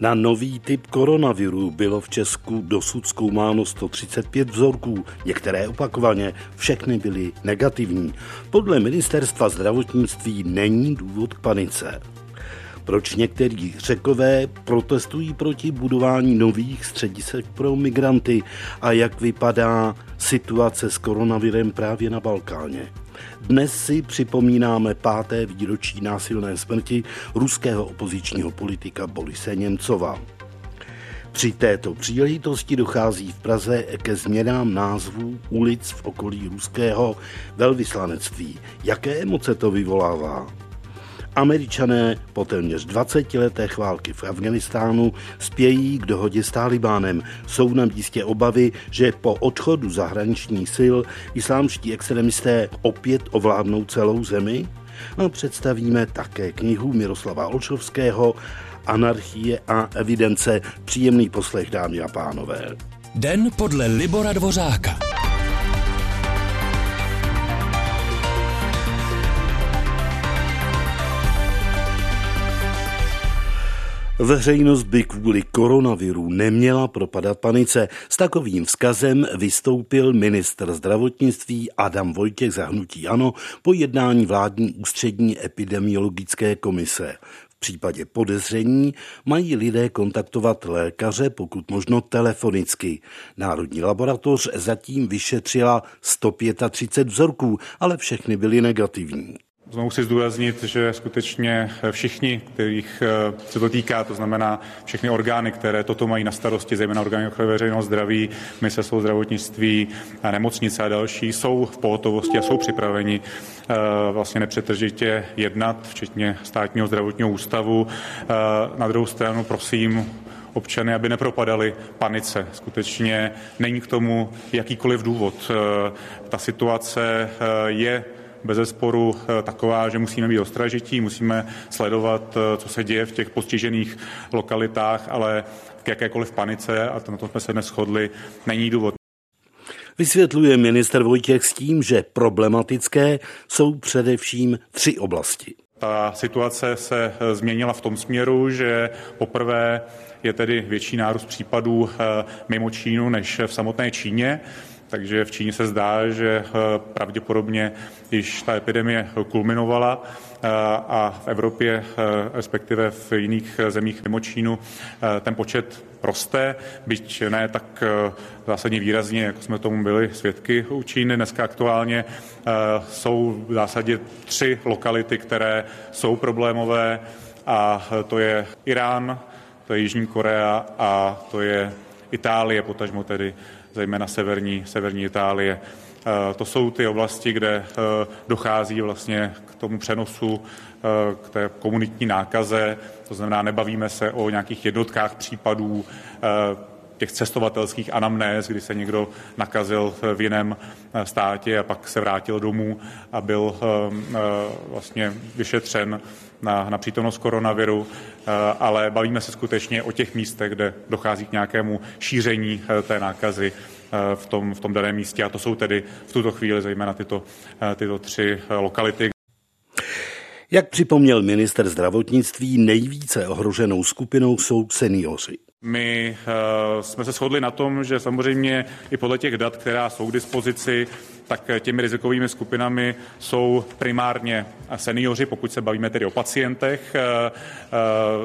Na nový typ koronaviru bylo v Česku dosud zkoumáno 135 vzorků, některé opakovaně, všechny byly negativní. Podle ministerstva zdravotnictví není důvod k panice. Proč někteří řekové protestují proti budování nových středisek pro migranty a jak vypadá situace s koronavirem právě na Balkáně? Dnes si připomínáme páté výročí násilné smrti ruského opozičního politika Borise Němcova. Při této příležitosti dochází v Praze ke změnám názvů ulic v okolí ruského velvyslanectví. Jaké emoce to vyvolává? Američané po téměř 20 letech války v Afganistánu spějí k dohodě s Talibánem. Jsou na místě obavy, že po odchodu zahraničních sil islámští extremisté opět ovládnou celou zemi? A představíme také knihu Miroslava Olšovského Anarchie a evidence. Příjemný poslech, dámy a pánové. Den podle Libora Dvořáka. Veřejnost by kvůli koronaviru neměla propadat panice. S takovým vzkazem vystoupil ministr zdravotnictví Adam Vojtěch za hnutí Ano po jednání vládní ústřední epidemiologické komise. V případě podezření mají lidé kontaktovat lékaře, pokud možno telefonicky. Národní laboratoř zatím vyšetřila 135 vzorků, ale všechny byly negativní. Znovu si zdůraznit, že skutečně všichni, kterých eh, se to týká, to znamená všechny orgány, které toto mají na starosti, zejména orgány ochrany veřejného zdraví, ministerstvo zdravotnictví, a nemocnice a další, jsou v pohotovosti a jsou připraveni eh, vlastně nepřetržitě jednat, včetně státního zdravotního ústavu. Eh, na druhou stranu prosím občany, aby nepropadali panice. Skutečně není k tomu jakýkoliv důvod. Ta situace je bez sporu eh, taková, že musíme být ostražití, musíme sledovat, eh, co se děje v těch postižených lokalitách, ale k jakékoliv panice, a na tom jsme se dnes shodli, není důvod. Vysvětluje minister Vojtěch s tím, že problematické jsou především tři oblasti. Ta situace se eh, změnila v tom směru, že poprvé je tedy větší nárůst případů mimo Čínu než v samotné Číně. Takže v Číně se zdá, že eh, pravděpodobně již ta epidemie kulminovala eh, a v Evropě, eh, respektive v jiných zemích mimo Čínu, ten počet roste, byť ne tak zásadně výrazně, jako jsme tomu byli svědky u Číny. Dneska aktuálně jsou v zásadě tři lokality, které jsou problémové a to je Irán, to je Jižní Korea a to je Itálie, potažmo tedy zejména severní, severní Itálie. Eh, to jsou ty oblasti, kde eh, dochází vlastně k tomu přenosu, eh, k té komunitní nákaze. To znamená, nebavíme se o nějakých jednotkách případů těch cestovatelských anamnéz, kdy se někdo nakazil v jiném státě a pak se vrátil domů a byl vlastně vyšetřen na, na přítomnost koronaviru, ale bavíme se skutečně o těch místech, kde dochází k nějakému šíření té nákazy v tom, v tom daném místě a to jsou tedy v tuto chvíli zejména tyto, tyto tři lokality. Jak připomněl minister zdravotnictví, nejvíce ohroženou skupinou jsou seniori. My jsme se shodli na tom, že samozřejmě i podle těch dat, která jsou k dispozici, tak těmi rizikovými skupinami jsou primárně seniori, pokud se bavíme tedy o pacientech. Uh,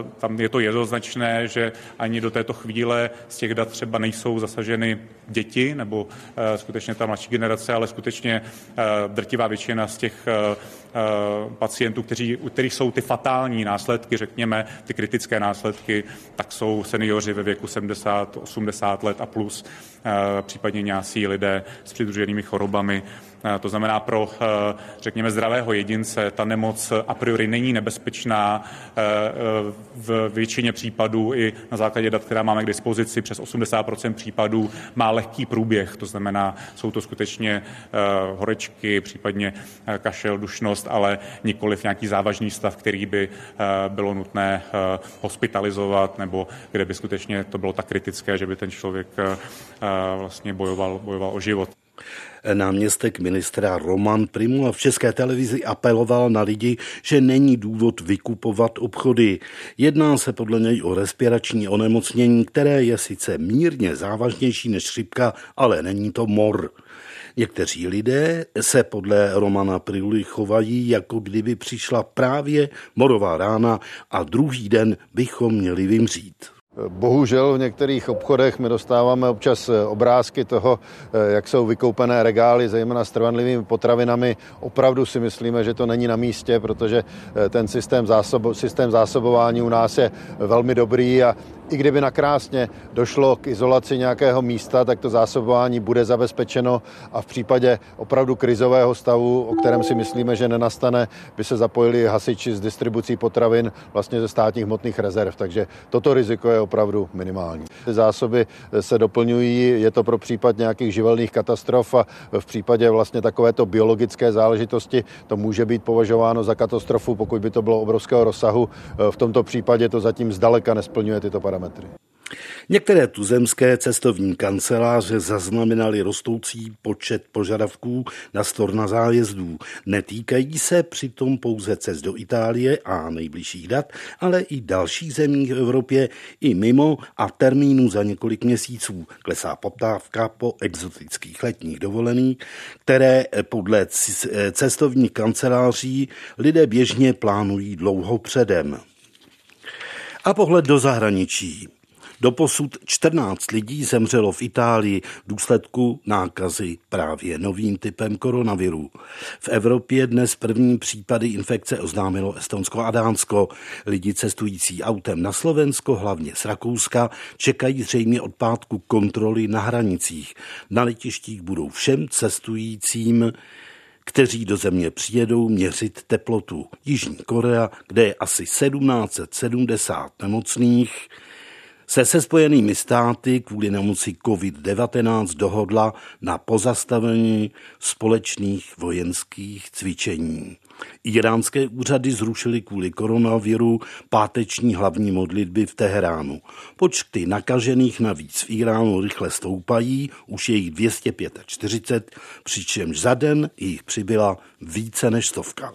uh, tam je to jednoznačné, že ani do této chvíle z těch dat třeba nejsou zasaženy děti nebo skutečně ta mladší generace, ale skutečně drtivá většina z těch pacientů, kteří, u kterých jsou ty fatální následky, řekněme, ty kritické následky, tak jsou seniori ve věku 70, 80 let a plus, eh, případně nějací lidé s přidruženými chorobami. Eh, to znamená pro, eh, řekněme, zdravého jedince ta nemoc a priori není nebezpečná. V většině případů i na základě dat, která máme k dispozici, přes 80% případů má lehký průběh. To znamená, jsou to skutečně horečky, případně kašel, dušnost, ale nikoliv nějaký závažný stav, který by bylo nutné hospitalizovat nebo kde by skutečně to bylo tak kritické, že by ten člověk vlastně bojoval, bojoval o život. Náměstek ministra Roman Primula v České televizi apeloval na lidi, že není důvod vykupovat obchody. Jedná se podle něj o respirační onemocnění, které je sice mírně závažnější než chřipka, ale není to mor. Někteří lidé se podle Romana Priuly chovají, jako kdyby přišla právě morová rána a druhý den bychom měli vymřít. Bohužel v některých obchodech my dostáváme občas eh, obrázky toho, eh, jak jsou vykoupené regály, zejména s trvanlivými potravinami. Opravdu si myslíme, že to není na místě, protože eh, ten systém, zásobo, systém zásobování u nás je velmi dobrý a i kdyby nakrásně došlo k izolaci nějakého místa, tak to zásobování bude zabezpečeno a v případě opravdu krizového stavu, o kterém si myslíme, že nenastane, by se zapojili hasiči z distribucí potravin vlastně ze státních hmotných rezerv. Takže toto riziko je opravdu minimální. Ty zásoby se doplňují, je to pro případ nějakých živelných katastrof a v případě vlastně takovéto biologické záležitosti to může být považováno za katastrofu, pokud by to bylo obrovského rozsahu. V tomto případě to zatím zdaleka nesplňuje tyto parametry parametry. Některé tuzemské cestovní kanceláře zaznamenaly rostoucí počet požadavků na storna zájezdů. Netýkají se přitom pouze cest do Itálie a nejbližších dat, ale i dalších zemí v Evropě i mimo a termínu za několik měsíců. Klesá poptávka po exotických letních dovolených, které podle cestovních kanceláří lidé běžně plánují dlouho předem. A pohled do zahraničí. Doposud 14 lidí zemřelo v Itálii v důsledku nákazy právě novým typem koronaviru. V Evropě dnes první případy infekce oznámilo Estonsko a Dánsko. Lidi cestující autem na Slovensko, hlavně z Rakouska, čekají zřejmě od pátku kontroly na hranicích. Na letištích budou všem cestujícím kteří do země přijedou měřit teplotu. Jižní Korea, kde je asi 1770 nemocných, se se spojenými státy kvůli nemoci COVID-19 dohodla na pozastavení společných vojenských cvičení. Iránské úřady zrušily kvůli koronaviru páteční hlavní modlitby v Teheránu. Počty nakažených navíc v Iránu rychle stoupají, už je jich 245, přičemž za den jich přibyla více než stovka.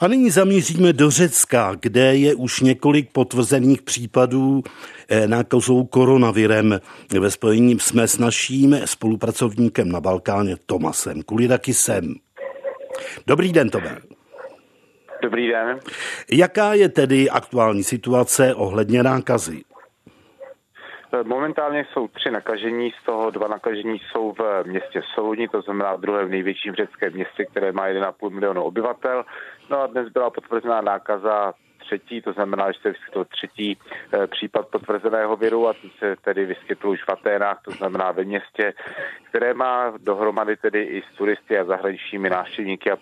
A nyní zamíříme do Řecka, kde je už několik potvrzených případů eh, nákazou koronavirem. Ve spojení jsme s naším spolupracovníkem na Balkáně Tomasem Kulidakisem. Dobrý den, Tome. Dobrý den. Jaká je tedy aktuální situace ohledně nákazy? Momentálně jsou tři nakažení, z toho dva nakažení jsou v městě Soluni, to znamená druhé v největším řeckém městě, které má 1,5 milionu obyvatel. No a dnes byla potvrzená nákaza třetí, to znamená, že se vyskytl třetí e, případ potvrzeného viru a ten se tedy vyskytl už v Aténách, to znamená ve městě, které má dohromady tedy i s turisty a zahraničními návštěvníky a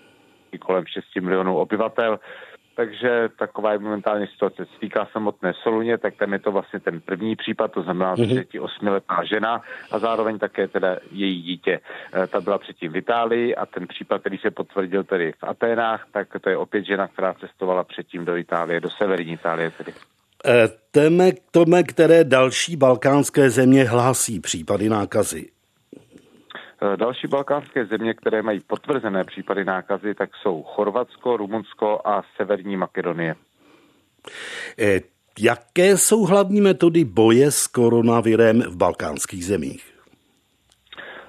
kolem 6 milionů obyvatel. Takže taková je momentálně situace. Se týká samotné Soluně, tak tam je to vlastně ten první případ, to znamená mm-hmm. osmiletá žena a zároveň také teda její dítě. E, ta byla předtím v Itálii a ten případ, který se potvrdil tedy v Aténách, tak to je opět žena, která cestovala předtím do Itálie, do severní Itálie tedy. E, teme, tome, které další balkánské země hlásí případy nákazy? Eh, další balkánské země, které mají potvrzené případy nákazy, tak jsou Chorvatsko, Rumunsko a Severní Makedonie. Eh, jaké jsou hlavní metody boje s koronavirem v balkánských zemích?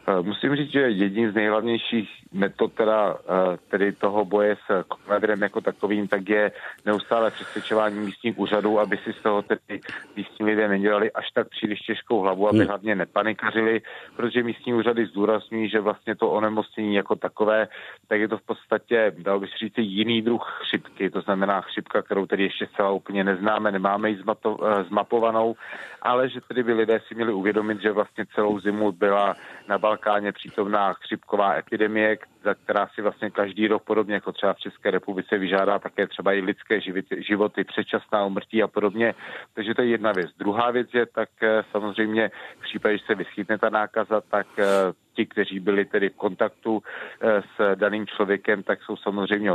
Eh, musím říct, že jedním z nejhlavnějších metod teda, eh, tedy toho boje s koronavirem jako takovým, tak je neustále přesvědčování místních úřadů, aby si z toho tedy místní lidé nedělali až tak příliš těžkou hlavu, aby hmm. hlavně nepanikařili, protože místní úřady zdůrazňují, že vlastně to onemocnění jako takové, tak je to v podstatě, dal bych říct, jiný druh chřipky, to znamená chřipka, kterou tedy ještě zcela úplně neznáme, nemáme ji eh, zmapovanou, ale že tedy by lidé si měli uvědomit, že vlastně celou zimu byla na Balkáně přítomná chřipková epidemie, za která si vlastně každý rok podobně jako třeba v České republice vyžádá také třeba i lidské životy, životy předčasná umrtí a podobně. Takže to je jedna věc. Druhá věc je tak eh, samozřejmě v případě, že se vyskytne ta nákaza, tak eh, ti, kteří byli tedy v kontaktu s daným člověkem, tak jsou samozřejmě,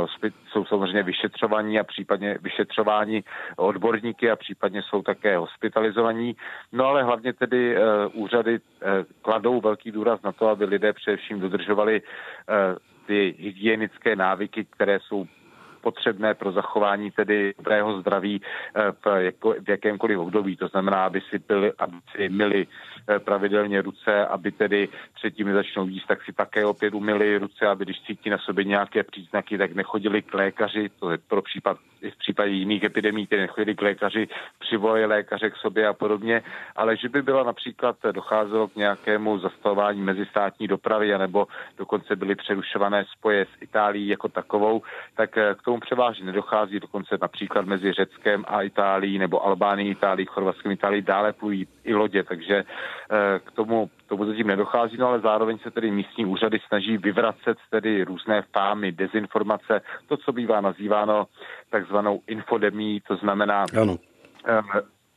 jsou samozřejmě vyšetřovaní a případně vyšetřováni odborníky a případně jsou také hospitalizovaní. No ale hlavně tedy úřady kladou velký důraz na to, aby lidé především dodržovali ty hygienické návyky, které jsou potřebné pro zachování tedy dobrého zdraví eh, v, jako, v jakémkoliv období. To znamená, aby si, byli, aby si myli eh, pravidelně ruce, aby tedy předtím začnou jíst, tak si také opět umyli ruce, aby když cítí na sobě nějaké příznaky, tak nechodili k lékaři, to je pro případ i v případě jiných epidemí, které nechodili k lékaři, přivolali lékaře k sobě a podobně, ale že by byla například docházelo k nějakému zastavování mezistátní dopravy, anebo dokonce byly přerušované spoje s Itálií jako takovou, tak eh, k tomu převážně nedochází, dokonce například mezi Řeckem a Itálií nebo Albánií, Itálií, Chorvatskem, Itálií dále plují i lodě, takže eh, k tomu, tomu zatím nedochází, no ale zároveň se tedy místní úřady snaží vyvracet tedy různé fámy, dezinformace, to, co bývá nazýváno takzvanou infodemí, to znamená ano. Eh,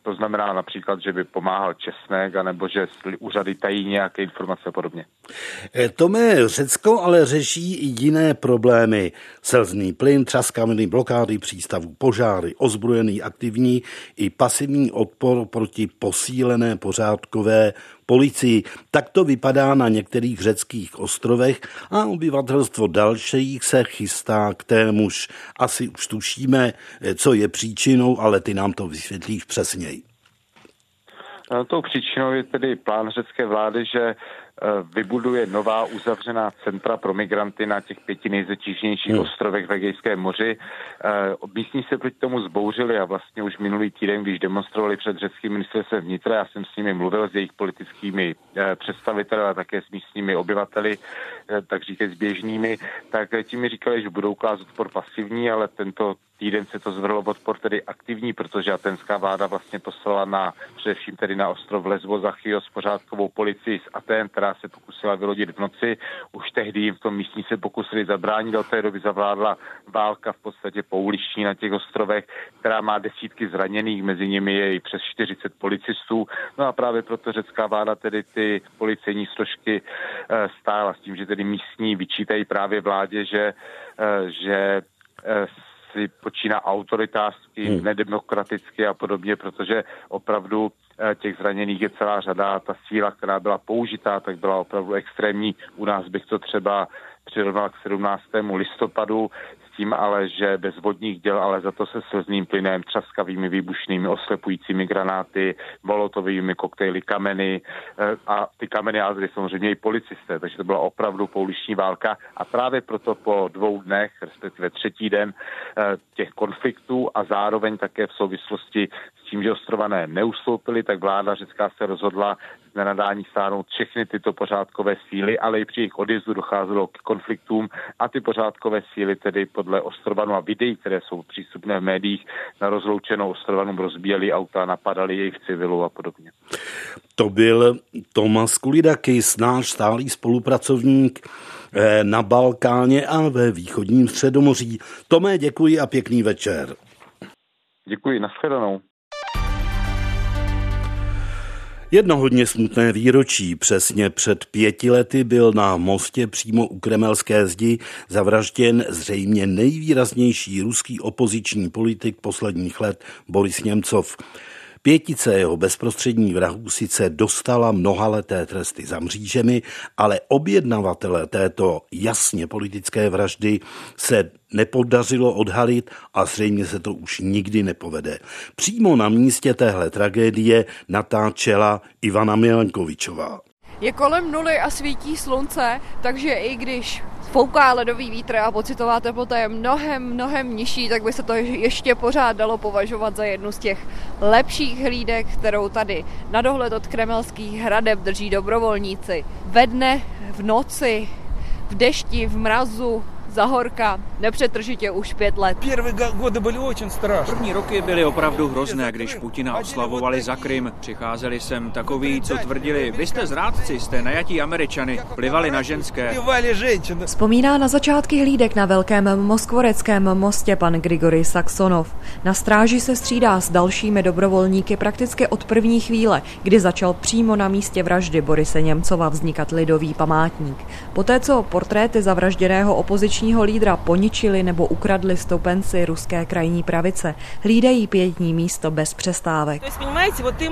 to znamená například, že by pomáhal česnek, anebo že úřady tají nějaké informace a podobně. Eh, Tome, Řecko ale řeší i jiné problémy. Selzný plyn, třaskaminy, blokády přístavů, požáry, ozbrojený aktivní i pasivní odpor proti posílené pořádkové policii. Tak to vypadá na některých řeckých ostrovech a obyvatelstvo dalších se chystá k témuž. Asi už tušíme, co je příčinou, ale ty nám to vysvětlíš přesněji. Tou příčinou je tedy plán řecké vlády, že Eh, vybuduje nová uzavřená centra pro migranty na těch pěti nejzatíženějších hmm. ostrovech v Egejském moři. Eh, místní se proti tomu zbouřili a vlastně už minulý týden, když demonstrovali před řeckým ministerstvem vnitra, já jsem s nimi mluvil s jejich politickými eh, představiteli a také s místními obyvateli, tak říkají s běžnými, tak ti mi říkali, že budou klást odpor pasivní, ale tento týden se to zvrlo odpor tedy aktivní, protože atenská vláda vlastně poslala na, především tedy na ostrov Lesbos Zachios pořádkovou policii z Aten, která se pokusila vylodit v noci. Už tehdy jim v tom místní se pokusili zabránit, do té doby zavládla válka v podstatě pouliční na těch ostrovech, která má desítky zraněných, mezi nimi je i přes 40 policistů. No a právě proto řecká vláda tedy ty policejní složky eh, stála s tím, že tedy místní vyčítají právě vládě, že, eh, že eh, si počíná autoritářsky, hmm. nedemokraticky a podobně, protože opravdu eh, těch zraněných je celá řada. Ta síla, která byla použitá, tak byla opravdu extrémní. U nás bych to třeba přirovnal k 17. listopadu, tím ale, že bez vodních děl, ale za to se slzným plynem, třaskavými výbušnými, oslepujícími granáty, molotovými koktejly, kameny eh, a ty kameny jádry samozřejmě i policisté, takže to byla opravdu pouliční válka. A právě proto po dvou dnech, respektive třetí den eh, těch konfliktů a zároveň také v souvislosti s tím, že ostrované neustoupili, tak vláda řecká se rozhodla nenadání stáhnout všechny tyto pořádkové síly, ale i při jejich odjezdu docházelo k konfliktům a ty pořádkové síly tedy podle Ostrovanu a videí, které jsou přístupné v médiích, na rozloučenou Ostrovanu rozbíjeli auta, napadali jejich civilů a podobně. To byl Tomas Kulidakis, náš stálý spolupracovník eh, na Balkáně a ve východním středomoří. Tomé, děkuji a pěkný večer. Děkuji, nashledanou. Jedno hodně smutné výročí. Přesně před pěti lety byl na mostě přímo u Kremelské zdi zavražděn zřejmě nejvýraznější ruský opoziční politik posledních let Boris Němcov. Pětice jeho bezprostřední vrahů sice dostala mnohaleté tresty za mřížemi, ale objednavatele této jasně politické vraždy se nepodařilo odhalit a zřejmě se to už nikdy nepovede. Přímo na místě téhle tragédie natáčela Ivana Milankovičová. Je kolem nuly a svítí slunce, takže i když fouká ledový vítr a pocitová teplota je mnohem, mnohem nižší, tak by se to ještě pořád dalo považovat za jednu z těch lepších hlídek, kterou tady na dohled od kremelských hradeb drží dobrovolníci. Ve dne, v noci, v dešti, v mrazu, Zahorka, nepřetržitě už pět let. První roky byly opravdu hrozné, když Putina oslavovali za Krym. Přicházeli sem takoví, co tvrdili, vy jste zrádci, jste najatí američany, plivali na ženské. Vzpomíná na začátky hlídek na velkém moskvoreckém mostě pan Grigory Saxonov. Na stráži se střídá s dalšími dobrovolníky prakticky od první chvíle, kdy začal přímo na místě vraždy Borise Němcova vznikat lidový památník. Poté, co portréty zavražděného opozičního lídra poničili nebo ukradli stoupenci ruské krajní pravice, hlídají pětní místo bez přestávek.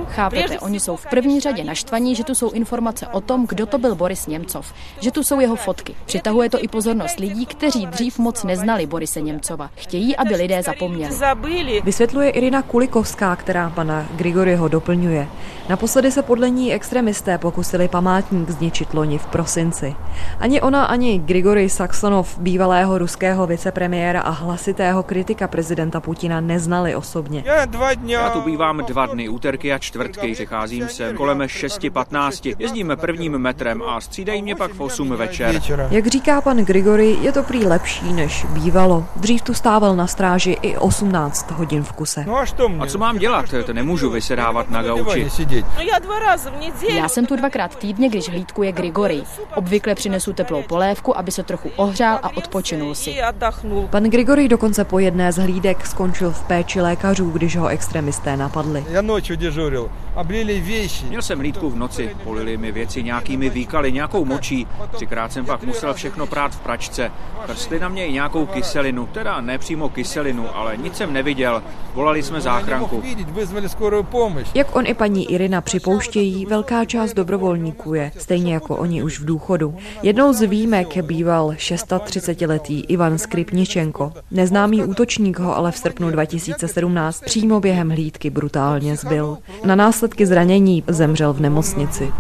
Chápete, oni jsou v první řadě naštvaní, že tu jsou informace o tom, kdo to byl Boris Němcov, že tu jsou jeho fotky. Přitahuje to i pozornost lidí, kteří dřív moc neznali Borise Němcova. Chtějí, aby lidé zapomněli. Vysvětluje Irina Kulikovská, která pana Grigoryho doplňuje. Naposledy se podle ní extremisté pokusili památník zničit loni v prosinci. Ani ona, ani Grigory Saxonov, bývalého ruského vicepremiéra a hlasitého kritika prezidenta Putina, neznali osobně. Já tu bývám dva dny, úterky a čtvrtky, přecházím sem kolem 6.15, jezdíme prvním metrem a střídají mě pak v 8 večer. Jak říká pan Grigory, je to prý lepší, než bývalo. Dřív tu stával na stráži i 18 hodin v kuse. A co mám dělat? To nemůžu vysedávat na gauči. Já jsem tu dvakrát týdně, když hlídkuje Grigory. Obvykle přinesu teplou polévku, aby se trochu ohřál a odpočinul si. Pan Grigory dokonce po jedné z hlídek skončil v péči lékařů, když ho extremisté napadli. Já noču dežuril. Oblili věci. Měl jsem hlídku v noci, polili mi věci nějakými výkaly, nějakou močí. Třikrát jsem pak musel všechno prát v pračce. Prstli na mě i nějakou kyselinu, teda ne přímo kyselinu, ale nic jsem neviděl. Volali jsme záchranku. Jak on i paní Irina připouštějí, velká část dobrovolníků je, stejně jako oni už v důchodu. Jednou z výjimek býval 36-letý Ivan Skripničenko. Neznámý útočník ho ale v srpnu 2017 přímo během hlídky brutálně zbyl. Na následky zranění zemřel v nemocnici.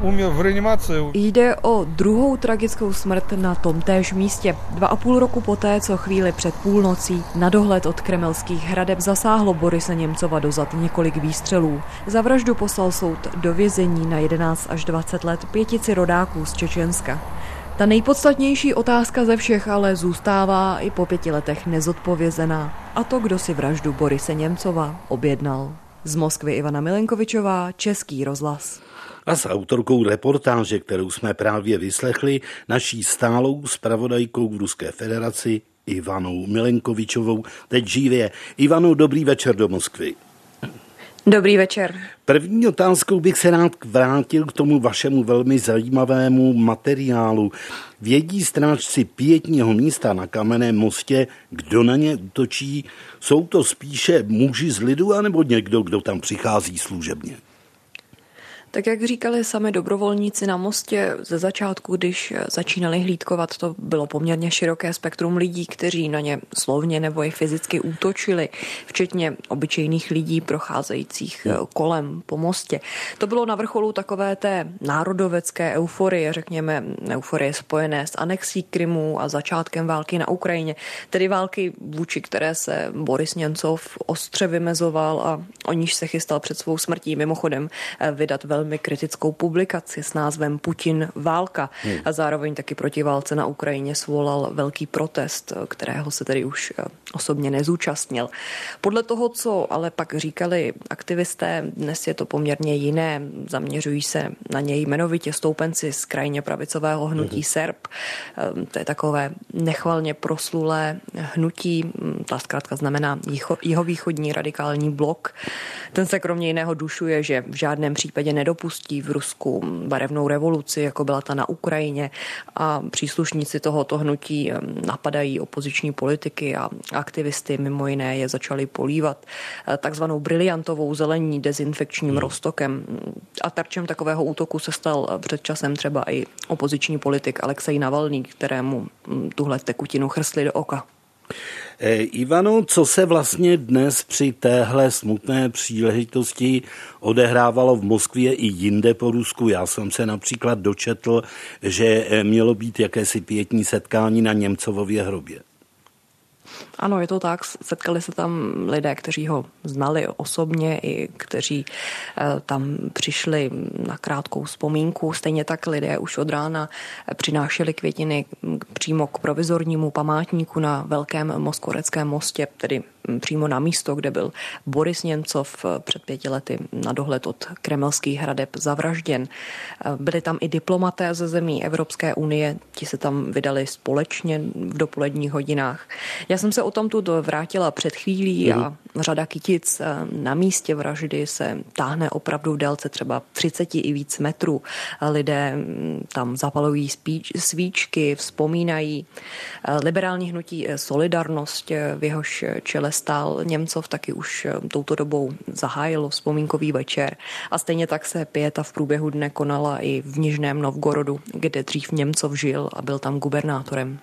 Jde o druhou tragickou smrt na tomtéž místě. Dva a půl roku poté, co chvíli před půlnocí na dohled od kremelských hradeb zasáhlo Borise Němcova dozad několik výstřelů. Za vraždu poslal soud do vězení na 11 až 20 let pětici rodáků z Čečenska. Ta nejpodstatnější otázka ze všech ale zůstává i po pěti letech nezodpovězená. A to, kdo si vraždu Borise Němcova objednal. Z Moskvy Ivana Milenkovičová, Český rozhlas. A s autorkou reportáže, kterou jsme právě vyslechli, naší stálou spravodajkou v Ruské federaci Ivanou Milenkovičovou, teď živě. Ivano, dobrý večer do Moskvy. Dobrý večer. První otázkou bych se rád vrátil k tomu vašemu velmi zajímavému materiálu. Vědí strážci pětního místa na kamenném mostě, kdo na ně útočí? Jsou to spíše muži z lidu, anebo někdo, kdo tam přichází služebně? Tak jak říkali sami dobrovolníci na mostě ze začátku, když začínali hlídkovat, to bylo poměrně široké spektrum lidí, kteří na ně slovně nebo i fyzicky útočili, včetně obyčejných lidí procházejících eh, kolem po mostě. To bylo na vrcholu takové té národovecké euforie, řekněme euforie spojené s anexí Krymu a začátkem války na Ukrajině, tedy války vůči které se Boris Němcov ostře vymezoval a o níž se chystal před svou smrtí mimochodem eh, vydat velmi velmi kritickou publikaci s názvem Putin válka hmm. a zároveň taky proti válce na Ukrajině svolal velký protest, kterého se tedy už eh, osobně nezúčastnil. Podle toho, co ale pak říkali aktivisté, dnes je to poměrně jiné. Zaměřují se na něj jmenovitě stoupenci z krajně pravicového hnutí hmm. Serb. Ehm, to je takové nechvalně proslulé hnutí, hm, ta zkrátka znamená jeho východní radikální blok. Ten se kromě jiného dušuje, že v žádném případě nedopustí v Rusku barevnou revoluci, jako byla ta na Ukrajině a příslušníci tohoto hnutí napadají opoziční politiky a aktivisty mimo jiné je začali polívat eh, takzvanou briliantovou zelení dezinfekčním hmm. roztokem. A tarčem takového útoku se stal před časem třeba i opoziční politik Alexej Navalný, kterému hm, tuhle tekutinu chrstli do oka. Eh, Ivano, co se vlastně dnes při téhle smutné příležitosti odehrávalo v Moskvě i jinde po Rusku? Já jsem se například dočetl, že eh, mělo být jakési pětní setkání na Němcovově hrobě. Ano, je to tak. Setkali se tam lidé, kteří ho znali osobně i kteří eh, tam přišli na krátkou vzpomínku. Stejně tak lidé už od rána přinášeli květiny přímo k provizornímu památníku na Velkém Moskoreckém mostě, tedy přímo na místo, kde byl Boris Němcov eh, před pěti lety na dohled od kremelských hradeb zavražděn. Eh, byli tam i diplomaté ze zemí Evropské unie, ti se tam vydali společně v dopoledních hodinách. Já jsem se o tom tu vrátila před chvílí a mhm. řada kytic eh, na místě vraždy se táhne opravdu v délce třeba 30 i víc metrů. Lidé mm, tam zapalují svíčky, vzpomínají. Liberální hnutí Solidarnost, v jehož čele stál Němcov, taky už touto dobou zahájilo vzpomínkový večer a stejně tak se pěta v průběhu dne konala i v Nižném Novgorodu, kde dřív Němcov žil a byl tam gubernátorem.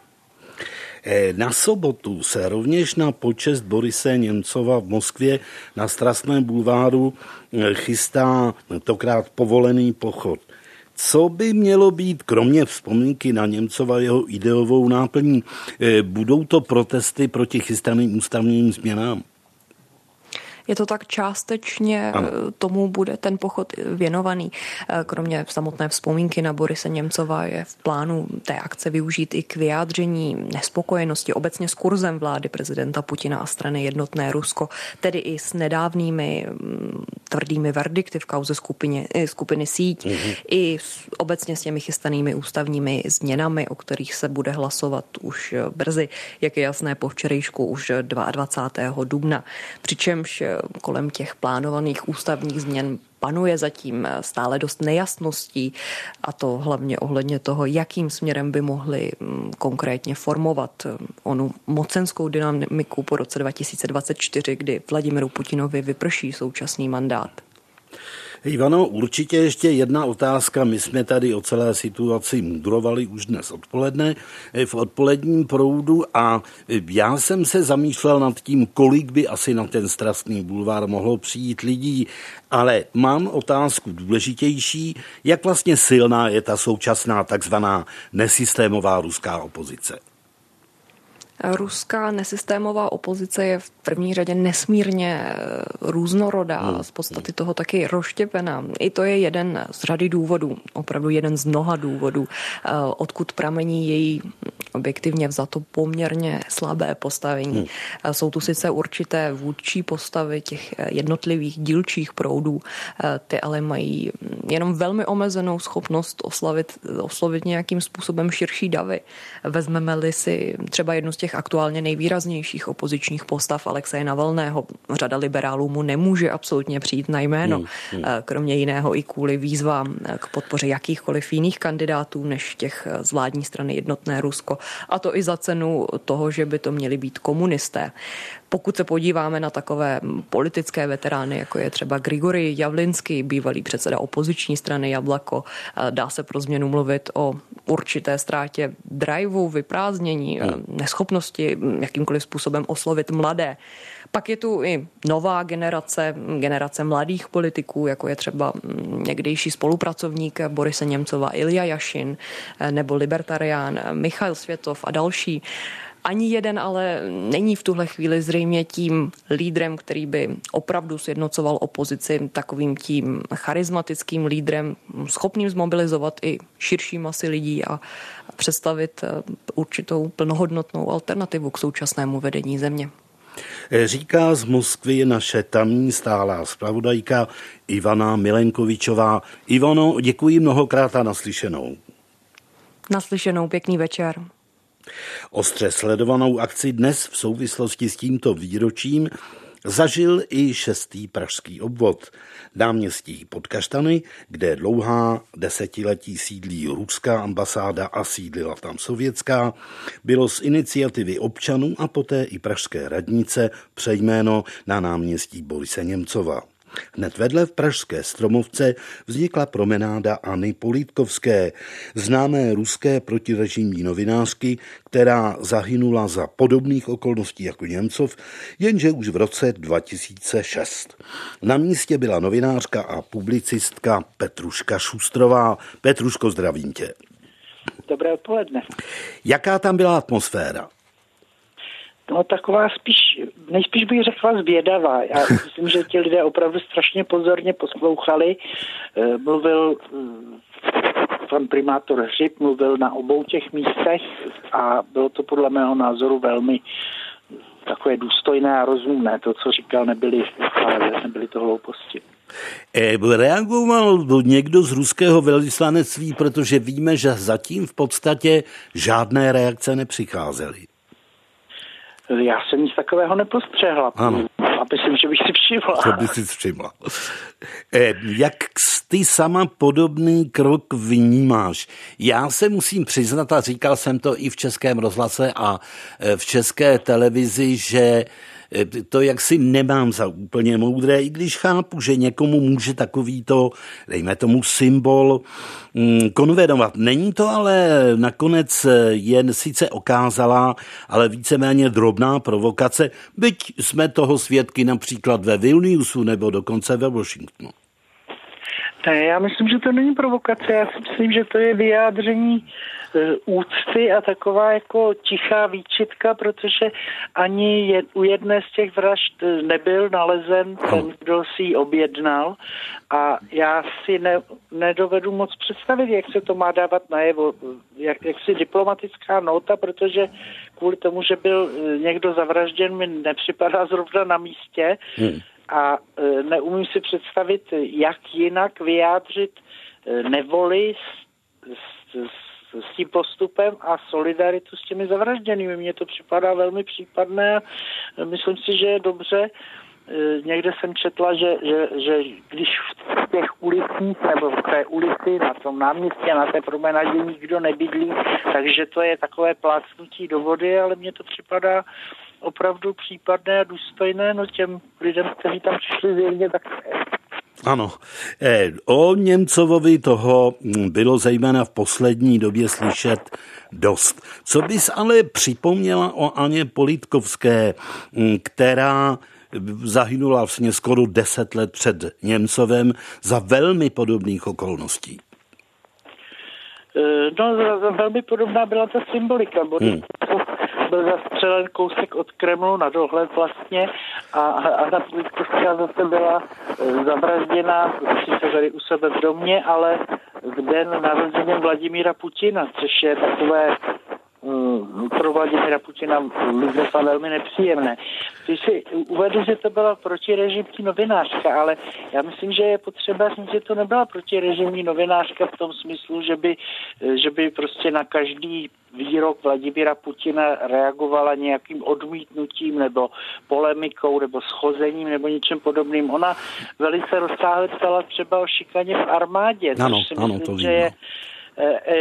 E, na sobotu se rovněž na počest Borise Němcova v Moskvě na Strastném bulváru e, chystá tokrát povolený pochod. Co by mělo být, kromě vzpomínky na Němcova jeho ideovou náplní, e, budou to protesty proti chystaným ústavním změnám? Je to tak částečně, ano. Eh, tomu bude ten pochod věnovaný. Eh, kromě samotné vzpomínky na Borise Němcova je v plánu té akce využít i k vyjádření nespokojenosti obecně s kurzem vlády prezidenta Putina a strany Jednotné Rusko, tedy i s nedávnými mm, tvrdými verdikty v kauze skupině, eh, skupiny síť, mm-hmm. i s, obecně s těmi chystanými ústavními změnami, o kterých se bude hlasovat už brzy, jak je jasné po včerejšku už 22. dubna. Přičemž kolem těch plánovaných ústavních změn panuje zatím stále dost nejasností a to hlavně ohledně toho, jakým směrem by mohli mm, konkrétně formovat mm, onu mocenskou dynamiku po roce 2024, kdy Vladimiru Putinovi vyprší současný mandát. Ivano, určitě ještě jedna otázka. My jsme tady o celé situaci mudrovali už dnes odpoledne eh, v odpoledním proudu a eh, já jsem se zamýšlel nad tím, kolik by asi na ten strastný bulvár mohlo přijít lidí, ale mám otázku důležitější, jak vlastně silná je ta současná takzvaná nesystémová ruská opozice. Ruská nesystémová opozice je v první řadě nesmírně eh, různorodá, hmm. z podstaty toho taky rozštěpená. I to je jeden z řady důvodů, opravdu jeden z mnoha důvodů, eh, odkud pramení její objektivně vzato poměrně slabé postavení. Hmm. Eh, jsou tu sice určité vůdčí postavy těch jednotlivých dílčích proudů, ty ale mají jenom velmi omezenou schopnost oslavit, oslovit nějakým způsobem širší davy. Vezmeme-li si třeba jednu z těch aktuálně nejvýraznějších opozičních postav Alexeje Navalného. Řada liberálů mu nemůže absolutně přijít na jméno, hmm, hmm. Eh, kromě jiného i kvůli výzvám eh, k podpoře jakýchkoliv jiných kandidátů než těch eh, z vládní strany Jednotné Rusko. A to i za cenu toho, že by to měli být komunisté. Pokud se podíváme na takové politické veterány, jako je třeba Grigory Javlinsky, bývalý předseda opoziční strany Jablako, dá se pro změnu mluvit o určité ztrátě driveu, vyprázdnění, hmm. neschopnosti jakýmkoliv způsobem oslovit mladé. Pak je tu i nová generace, generace mladých politiků, jako je třeba někdejší spolupracovník Borise Němcova Ilja Jašin nebo libertarián Michal Světov a další. Ani jeden ale není v tuhle chvíli zřejmě tím lídrem, který by opravdu sjednocoval opozici takovým tím charismatickým lídrem, schopným zmobilizovat i širší masy lidí a představit eh, určitou plnohodnotnou alternativu k současnému vedení země. Říká z Moskvy naše tamní stálá zpravodajka Ivana Milenkovičová. Ivano, děkuji mnohokrát a naslyšenou. Naslyšenou, pěkný večer. Ostře sledovanou akci dnes v souvislosti s tímto výročím zažil i šestý pražský obvod. Náměstí pod Kaštany, kde dlouhá desetiletí sídlí ruská ambasáda a sídlila tam sovětská, bylo z iniciativy občanů a poté i pražské radnice přejméno na náměstí Borise Němcova. Hned vedle v Pražské Stromovce vznikla promenáda Anny Polítkovské, známé ruské protirežimní novinářky, která zahynula za podobných okolností jako Němcov, jenže už v roce 2006. Na místě byla novinářka a publicistka Petruška Šustrová. Petruško, zdravím tě. Dobré odpoledne. Jaká tam byla atmosféra? No taková spíš, nejspíš bych řekla zvědavá. Já myslím, že ti lidé opravdu strašně pozorně poslouchali. Eh, mluvil eh, pan primátor Hřib, mluvil na obou těch místech a bylo to podle mého názoru velmi takové důstojné a rozumné. To, co říkal, nebyly, nebyly to hlouposti. Reagoval někdo z ruského velvyslanectví, protože víme, že zatím v podstatě žádné reakce nepřicházely. Já jsem nic takového nepostřehla. Ano. A myslím, že bych si všimla. To by si všimla. E, jak ty sama podobný krok vnímáš? Já se musím přiznat, a říkal jsem to i v Českém rozhlase a e, v České televizi, že Eh, to jak si nemám za úplně moudré, i když chápu, že někomu může takovýto, dejme tomu, symbol mm, konvenovat. Není to ale nakonec eh, jen sice okázala, ale víceméně drobná provokace, byť jsme toho svědky například ve Vilniusu nebo dokonce ve Washingtonu. Ne, já myslím, že to není provokace, já si myslím, že to je vyjádření E, úcty a taková jako tichá výčitka, protože ani je, u jedné z těch vražd nebyl nalezen ten, kdo si ji objednal. A já si ne, nedovedu moc představit, jak se to má dávat najevo, jak, jak si diplomatická nota, protože kvůli tomu, že byl e, někdo zavražděn, mi nepřipadá zrovna na místě. Hmm. A e, neumím si představit, jak jinak vyjádřit nevoli s, s, s s tím postupem a solidaritu s těmi zavražděnými. Mně to připadá velmi případné a myslím si, že je dobře. E, někde jsem četla, že, že, že když v těch ulicích nebo v té ulici, na tom náměstí na té promenadě nikdo nebydlí, takže to je takové plácnutí do vody, ale mně to připadá opravdu případné a důstojné, no těm lidem, kteří tam přišli zjevně, tak ano, eh, o Němcovovi toho bylo zejména v poslední době slyšet dost. Co bys ale připomněla o Aně Politkovské, mm, která zahynula vlastně skoro deset let před Němcovem za velmi podobných okolností? Eh, no, velmi podobná byla ta symbolika. Hmm byl zastřelen kousek od Kremlu na dohled vlastně a Anna Politkovská zase byla e, zavražděna sice tady u sebe v domě, ale v den narozeně Vladimíra Putina, což je takové pro Vladimira Putina vyzvětla velmi nepříjemné. Ty si uvedl, že to byla protirežimní novinářka, ale já myslím, že je potřeba říct, že to nebyla protirežimní novinářka v tom smyslu, že by, že by prostě na každý výrok Vladimira Putina reagovala nějakým odmítnutím nebo polemikou nebo schozením nebo něčem podobným. Ona velice rozsáhle ptala třeba o šikaně v armádě, ano, což si ano, myslím, to že je e,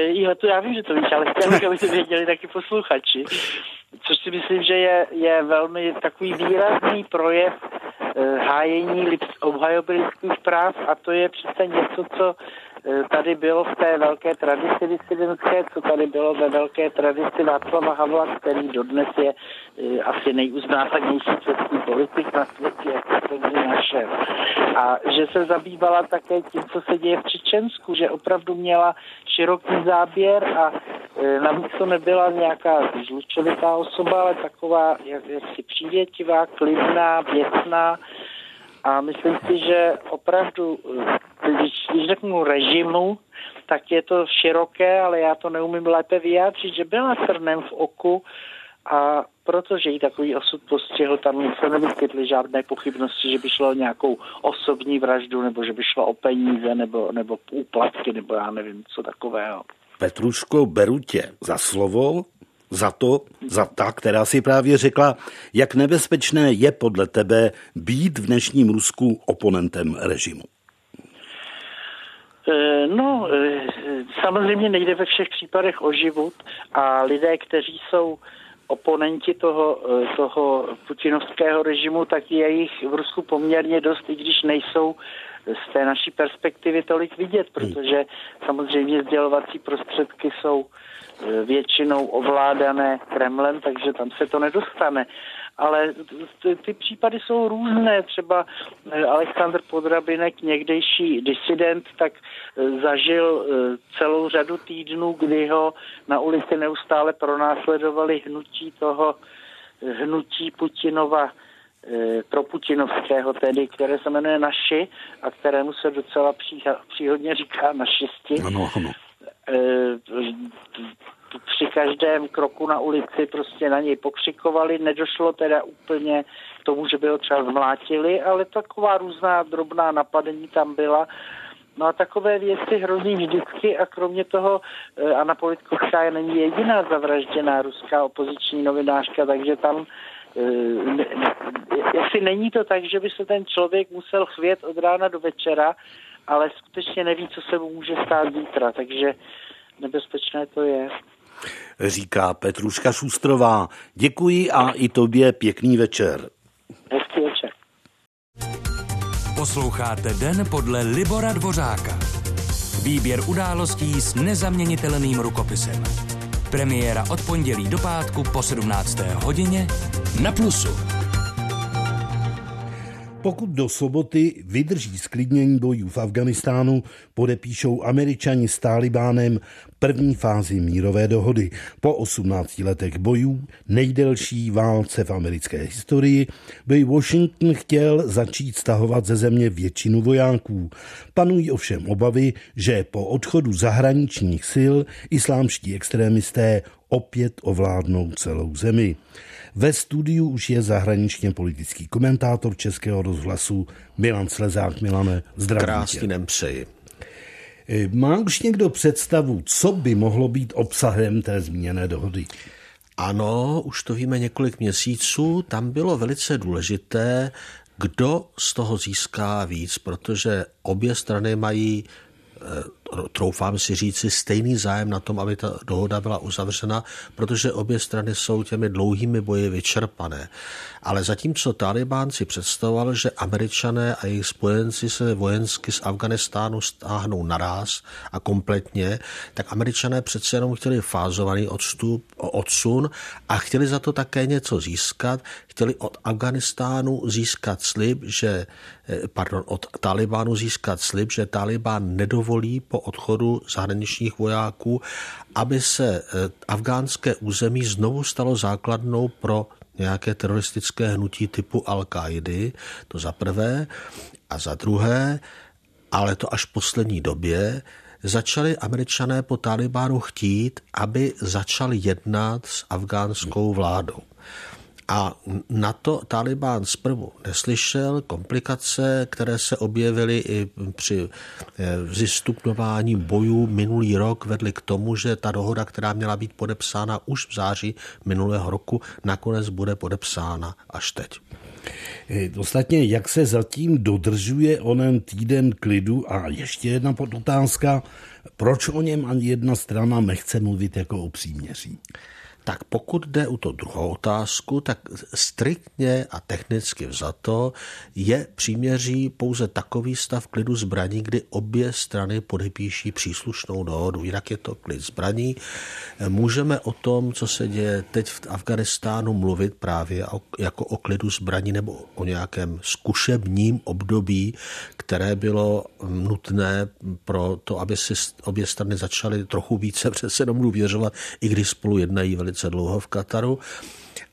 jo, to já vím, že to víš, ale chtěl bych, aby to věděli taky posluchači. Což si myslím, že je, je velmi takový výrazný projev e, hájení obhajoby práv a to je přece něco, co tady bylo v té velké tradici disidentské, co tady bylo ve velké tradici Václava Havla, který dodnes je e, asi nejuznávanější český politik na světě, jako to naše. A že se zabývala také tím, co se děje v Čečensku, že opravdu měla široký záběr a e, navíc to nebyla nějaká zlučovitá osoba, ale taková jak, jaksi přívětivá, klidná, věcná, a myslím si, že opravdu, když, když řeknu režimu, tak je to široké, ale já to neumím lépe vyjádřit, že byla trnem v oku a protože jí takový osud postihl, tam se nevyskytly žádné pochybnosti, že by šlo o nějakou osobní vraždu, nebo že by šlo o peníze, nebo, nebo úplatky, nebo já nevím, co takového. Petruško, beru tě za slovo, za to, za ta, která si právě řekla, jak nebezpečné je podle tebe být v dnešním Rusku oponentem režimu. Eh, no, eh, samozřejmě nejde ve všech případech o život a lidé, kteří jsou oponenti toho, eh, toho putinovského režimu, tak je jich v Rusku poměrně dost, i když nejsou z té naší perspektivy tolik vidět, protože samozřejmě sdělovací prostředky jsou většinou ovládané Kremlem, takže tam se to nedostane. Ale ty, ty případy jsou různé. Třeba e, Aleksandr Podrabinek, někdejší disident, tak e, zažil celou řadu týdnů, kdy ho na ulici neustále pronásledovali hnutí toho hnutí Putinova eh, pro Putinovského tedy, které se jmenuje Naši a kterému se docela příhodně říká našisti. Ano, ano. Eh, při každém kroku na ulici prostě na něj pokřikovali. Nedošlo teda úplně k tomu, že by ho třeba zmlátili, ale taková různá drobná napadení tam byla. No a takové věci hrozí vždycky a kromě toho eh, Anna Politkovská není jediná zavražděná ruská opoziční novinářka, takže tam jestli není to tak, že by se ten člověk musel chvět od rána do večera, ale skutečně neví, co se mu může stát zítra, takže nebezpečné to je. Říká Petruška Šustrová. Děkuji a i tobě pěkný večer. Hezký večer. Posloucháte Den podle Libora Dvořáka. Výběr událostí s nezaměnitelným rukopisem. Premiéra od pondělí do pátku po 17. hodině na Plusu. Pokud do soboty vydrží sklidnění bojů v Afganistánu, podepíšou američani s Talibánem první fázi mírové dohody. Po 18 letech bojů, nejdelší válce v americké historii, by Washington chtěl začít stahovat ze země většinu vojáků. Panují ovšem obavy, že po odchodu zahraničních sil islámští extrémisté opět ovládnou celou zemi. Ve studiu už je zahraničně politický komentátor Českého rozhlasu Milan Slezák. Milane, zdravím Krásný den přeji. E, má už někdo představu, co by mohlo být obsahem té zmíněné dohody? Ano, už to víme několik měsíců. Tam bylo velice důležité, kdo z toho získá víc, protože obě strany mají Eh, troufám si říci, stejný zájem na tom, aby ta dohoda byla uzavřena, protože obě strany jsou těmi dlouhými boji vyčerpané. Ale zatímco Talibán si představoval, že američané a jejich spojenci se vojensky z Afganistánu stáhnou naraz a kompletně, tak američané přece jenom chtěli fázovaný odstup, odsun a chtěli za to také něco získat. Chtěli od Afganistánu získat slib, že, eh, pardon, od Talibánu získat slib, že Talibán nedovolí po odchodu zahraničních vojáků, aby se eh, afgánské území znovu stalo základnou pro nějaké teroristické hnutí typu Al-Kaidy, to za prvé. A za druhé, ale to až v poslední době, začali američané po Talibánu chtít, aby začal jednat s afgánskou vládou. A na to Talibán zprvu neslyšel. Komplikace, které se objevily i při eh, bojů minulý rok, vedly k tomu, že ta dohoda, která měla být podepsána už v září minulého roku, nakonec bude podepsána až teď. Eh, ostatně, jak se zatím dodržuje onen týden klidu a ještě jedna podotázka, proč o něm ani jedna strana nechce mluvit jako o příměří? Tak pokud jde o tu druhou otázku, tak striktně a technicky vzato je příměří pouze takový stav klidu zbraní, kdy obě strany podepíší příslušnou dohodu. Jinak je to klid zbraní. Můžeme o tom, co se děje teď v Afganistánu, mluvit právě jako o klidu zbraní nebo o nějakém zkušebním období, které bylo nutné pro to, aby si obě strany začaly trochu více přece jenom důvěřovat, i když spolu jednají velice velice dlouho v Kataru,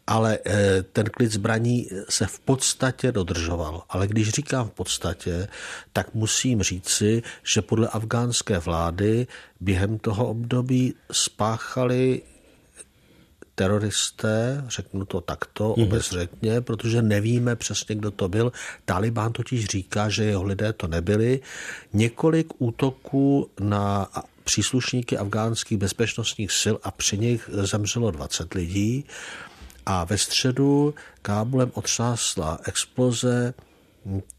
ale eh, ten klid zbraní se v podstatě dodržoval. Ale když říkám v podstatě, tak musím říci, že podle afgánské vlády během toho období spáchali teroristé, řeknu to takto mm-hmm. obezřetně, protože nevíme přesně, kdo to byl. Talibán totiž říká, že jeho lidé to nebyli. Několik útoků na příslušníky afgánských bezpečnostních sil a při nich zemřelo 20 lidí. A ve středu Kábulem otřásla exploze,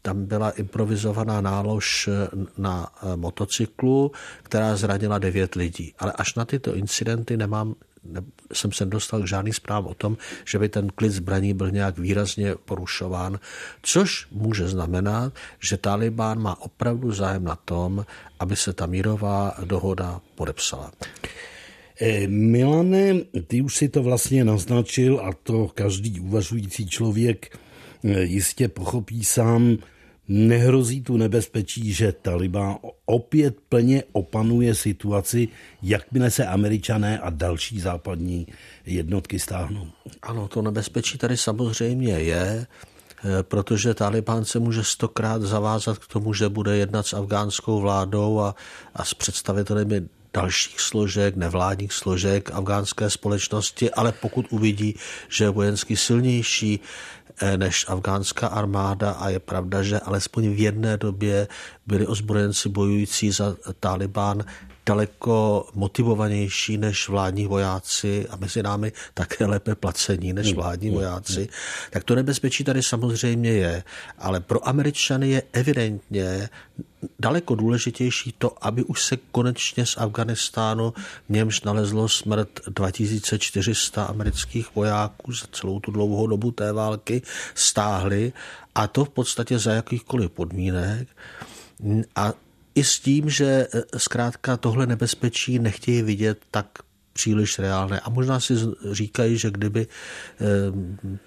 tam byla improvizovaná nálož na motocyklu, která zranila devět lidí. Ale až na tyto incidenty nemám ne, jsem se dostal k žádný zpráv o tom, že by ten klid zbraní byl nějak výrazně porušován, což může znamenat, že Talibán má opravdu zájem na tom, aby se ta mírová dohoda podepsala. Eh, Milane, ty už si to vlastně naznačil a to každý uvažující člověk eh, jistě pochopí sám. Nehrozí tu nebezpečí, že Taliban opět plně opanuje situaci, jakmile se američané a další západní jednotky stáhnou. Ano, to nebezpečí tady samozřejmě je, eh, protože Taliban se může stokrát zavázat k tomu, že bude jednat s afgánskou vládou a, a s představiteli dalších složek, nevládních složek afgánské společnosti, ale pokud uvidí, že je vojensky silnější eh, než afgánská armáda a je pravda, že alespoň v jedné době byli ozbrojenci bojující za Taliban daleko motivovanější než vládní vojáci a mezi námi také lépe placení než hmm. vládní hmm. vojáci, tak to nebezpečí tady samozřejmě je, ale pro Američany je evidentně daleko důležitější to, aby už se konečně z Afganistánu, v němž nalezlo smrt 2400 amerických vojáků za celou tu dlouhou dobu té války, stáhli a to v podstatě za jakýchkoliv podmínek. A i s tím, že e, zkrátka tohle nebezpečí nechtějí vidět tak příliš reálné. A možná si říkají, že kdyby e,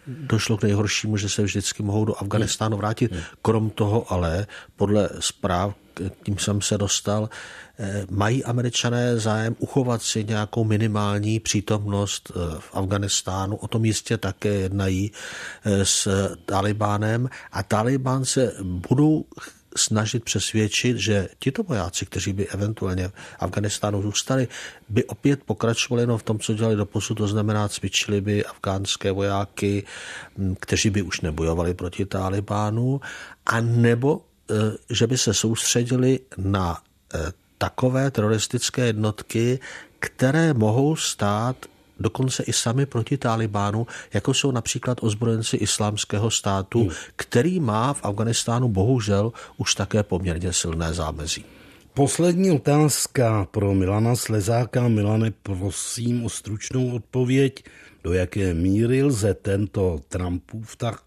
došlo k nejhoršímu, že se vždycky mohou do Afganistánu vrátit. Krom toho ale, podle zpráv, tím jsem se dostal, e, mají američané zájem uchovat si nějakou minimální přítomnost v Afganistánu. O tom jistě také jednají s Talibánem a Talibán se budou snažit přesvědčit, že tito vojáci, kteří by eventuálně v Afganistánu zůstali, by opět pokračovali no v tom, co dělali do posud, to znamená cvičili by afgánské vojáky, kteří by už nebojovali proti Talibánu, a nebo e, že by se soustředili na e, takové teroristické jednotky, které mohou stát dokonce i sami proti Talibánu, jako jsou například ozbrojenci islámského státu, hmm. který má v Afganistánu bohužel už také poměrně silné zámezí. Poslední otázka pro Milana Slezáka. Milane, prosím o stručnou odpověď. Do jaké míry lze tento Trumpův tak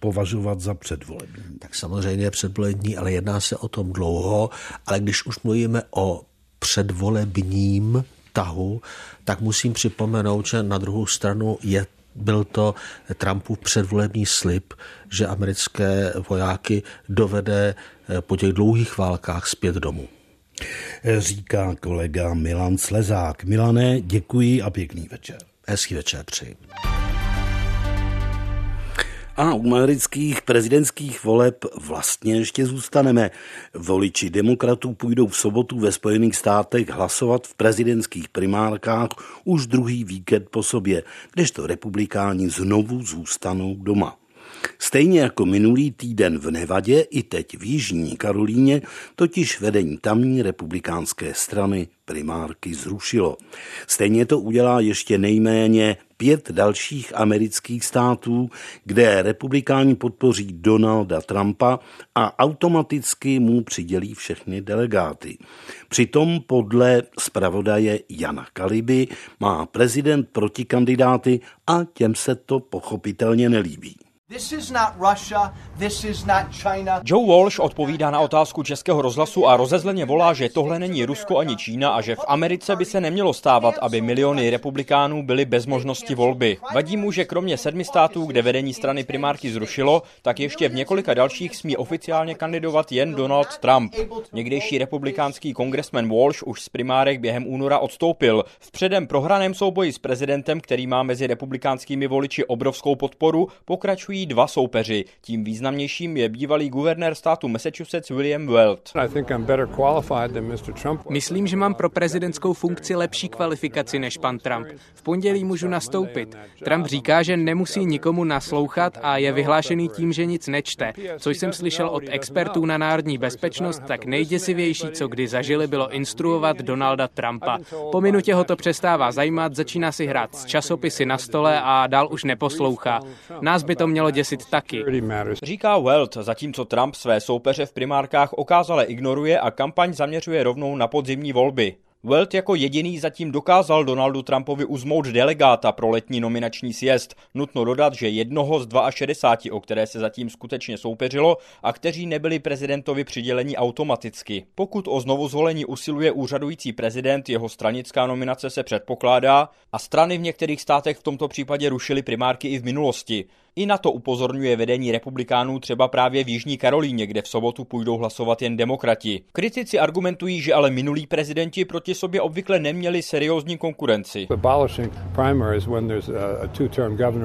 považovat za předvolební? Tak samozřejmě předvolební, ale jedná se o tom dlouho. Ale když už mluvíme o předvolebním tahu, tak musím připomenout, že na druhou stranu je byl to Trumpův předvolební slib, že americké vojáky dovede eh, po těch dlouhých válkách zpět domů. Říká kolega Milan Slezák. Milané, děkuji a pěkný večer. Hezký večer přeji. A u amerických prezidentských voleb vlastně ještě zůstaneme. Voliči demokratů půjdou v sobotu ve Spojených státech hlasovat v prezidentských primárkách už druhý víkend po sobě, kdežto republikáni znovu zůstanou doma. Stejně jako minulý týden v Nevadě i teď v Jižní Karolíně totiž vedení tamní republikánské strany primárky zrušilo. Stejně to udělá ještě nejméně pět dalších amerických států, kde republikáni podpoří Donalda Trumpa a automaticky mu přidělí všechny delegáty. Přitom podle zpravodaje Jana Kaliby má prezident protikandidáty a těm se to pochopitelně nelíbí. Joe Walsh odpovídá na otázku českého rozhlasu a rozezleně volá, že tohle není Rusko ani Čína a že v Americe by se nemělo stávat, aby miliony republikánů byly bez možnosti volby. Vadí mu, že kromě sedmi států, kde vedení strany primárky zrušilo, tak ještě v několika dalších smí oficiálně kandidovat jen Donald Trump. Někdejší republikánský kongresmen Walsh už z primárek během února odstoupil. V předem prohraném souboji s prezidentem, který má mezi republikánskými voliči obrovskou podporu, pokračují bojují dva soupeři. Tím významnějším je bývalý guvernér státu Massachusetts William Weld. Myslím, že mám pro prezidentskou funkci lepší kvalifikaci než pan Trump. V pondělí můžu nastoupit. Trump říká, že nemusí nikomu naslouchat a je vyhlášený tím, že nic nečte. Co jsem slyšel od expertů na národní bezpečnost, tak nejděsivější, co kdy zažili, bylo instruovat Donalda Trumpa. Po minutě ho to přestává zajímat, začíná si hrát s časopisy na stole a dál už neposlouchá. Nás by to mělo mělo děsit taky. Říká Welt, zatímco Trump své soupeře v primárkách okázale ignoruje a kampaň zaměřuje rovnou na podzimní volby. Welt jako jediný zatím dokázal Donaldu Trumpovi uzmout delegáta pro letní nominační sjezd. Nutno dodat, že jednoho z 62, o které se zatím skutečně soupeřilo a kteří nebyli prezidentovi přiděleni automaticky. Pokud o znovu zvolení usiluje úřadující prezident, jeho stranická nominace se předpokládá a strany v některých státech v tomto případě rušily primárky i v minulosti. I na to upozorňuje vedení republikánů třeba právě v Jižní Karolíně, kde v sobotu půjdou hlasovat jen demokrati. Kritici argumentují, že ale minulí prezidenti proti sobě obvykle neměli seriózní konkurenci.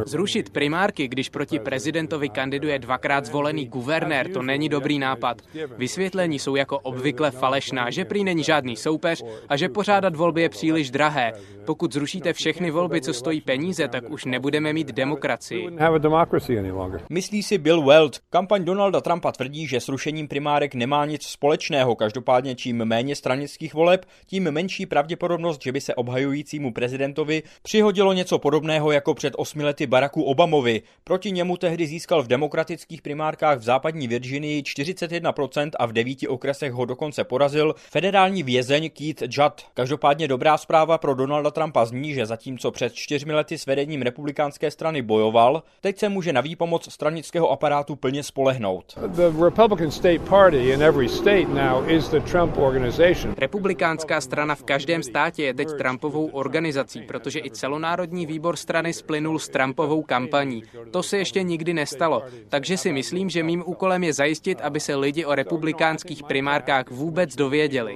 Zrušit primárky, když proti prezidentovi kandiduje dvakrát zvolený guvernér, to není dobrý nápad. Vysvětlení jsou jako obvykle falešná, že prý není žádný soupeř a že pořádat volby je příliš drahé. Pokud zrušíte všechny volby, co stojí peníze, tak už nebudeme mít demokracii. Myslí si Bill Weld. Kampaň Donalda Trumpa tvrdí, že s rušením primárek nemá nic společného. Každopádně čím méně stranických voleb, tím menší pravděpodobnost, že by se obhajujícímu prezidentovi přihodilo něco podobného jako před osmi lety Baracku Obamovi. Proti němu tehdy získal v demokratických primárkách v západní Virginii 41% a v devíti okresech ho dokonce porazil federální vězeň Keith Judd. Každopádně dobrá zpráva pro Donalda Trumpa zní, že zatímco před čtyřmi lety s vedením republikánské strany bojoval, teď se může na výpomoc stranického aparátu plně spolehnout. Republikánská strana v každém státě je teď Trumpovou organizací, protože i celonárodní výbor strany splynul s Trumpovou kampaní. To se ještě nikdy nestalo, takže si myslím, že mým úkolem je zajistit, aby se lidi o republikánských primárkách vůbec dověděli.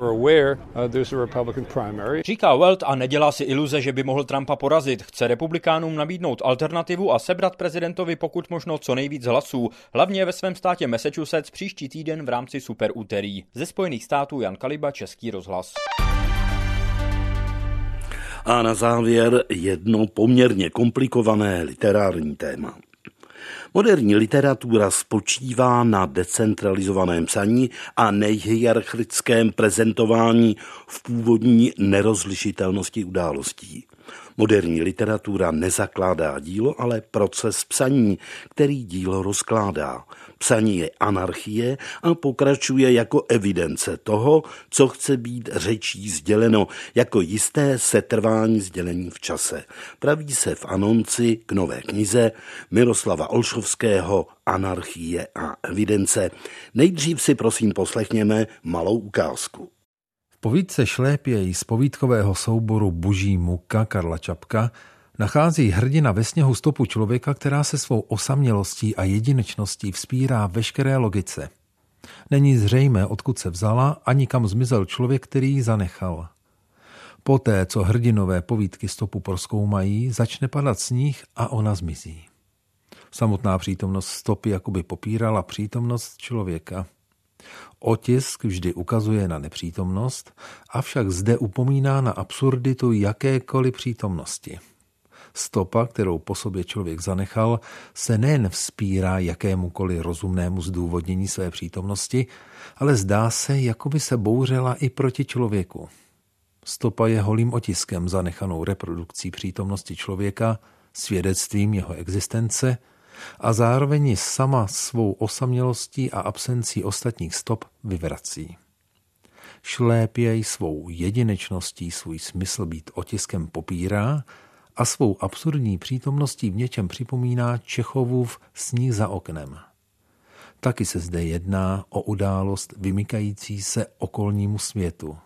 Říká Welt a nedělá si iluze, že by mohl Trumpa porazit. Chce republikánům nabídnout alternativu a sebrat prezidentovi pokud možno co nejvíc hlasů, hlavně ve svém státě Massachusetts příští týden v rámci super úterý. Ze Spojených států Jan Kaliba, Český rozhlas. A na závěr jedno poměrně komplikované literární téma. Moderní literatura spočívá na decentralizovaném psaní a nejhierarchickém prezentování v původní nerozlišitelnosti událostí. Moderní literatura nezakládá dílo, ale proces psaní, který dílo rozkládá. Psaní je anarchie a pokračuje jako evidence toho, co chce být řečí sděleno, jako jisté setrvání sdělení v čase. Praví se v anonci k nové knize Miroslava Olšovského Anarchie a evidence. Nejdřív si prosím poslechněme malou ukázku povídce Šlépěj z povídkového souboru Boží muka Karla Čapka nachází hrdina ve sněhu stopu člověka, která se svou osamělostí a jedinečností vzpírá veškeré logice. Není zřejmé, odkud se vzala, ani kam zmizel člověk, který ji zanechal. Poté, co hrdinové povídky stopu proskoumají, začne padat sníh a ona zmizí. Samotná přítomnost stopy jakoby popírala přítomnost člověka. Otisk vždy ukazuje na nepřítomnost, avšak zde upomíná na absurditu jakékoliv přítomnosti. Stopa, kterou po sobě člověk zanechal, se nejen vzpírá jakémukoliv rozumnému zdůvodnění své přítomnosti, ale zdá se, jako by se bouřela i proti člověku. Stopa je holým otiskem zanechanou reprodukcí přítomnosti člověka, svědectvím jeho existence – a zároveň ji sama svou osamělostí a absencí ostatních stop vyvrací. Šlépěj svou jedinečností svůj smysl být otiskem popírá a svou absurdní přítomností v něčem připomíná Čechovův sníh za oknem. Taky se zde jedná o událost vymykající se okolnímu světu.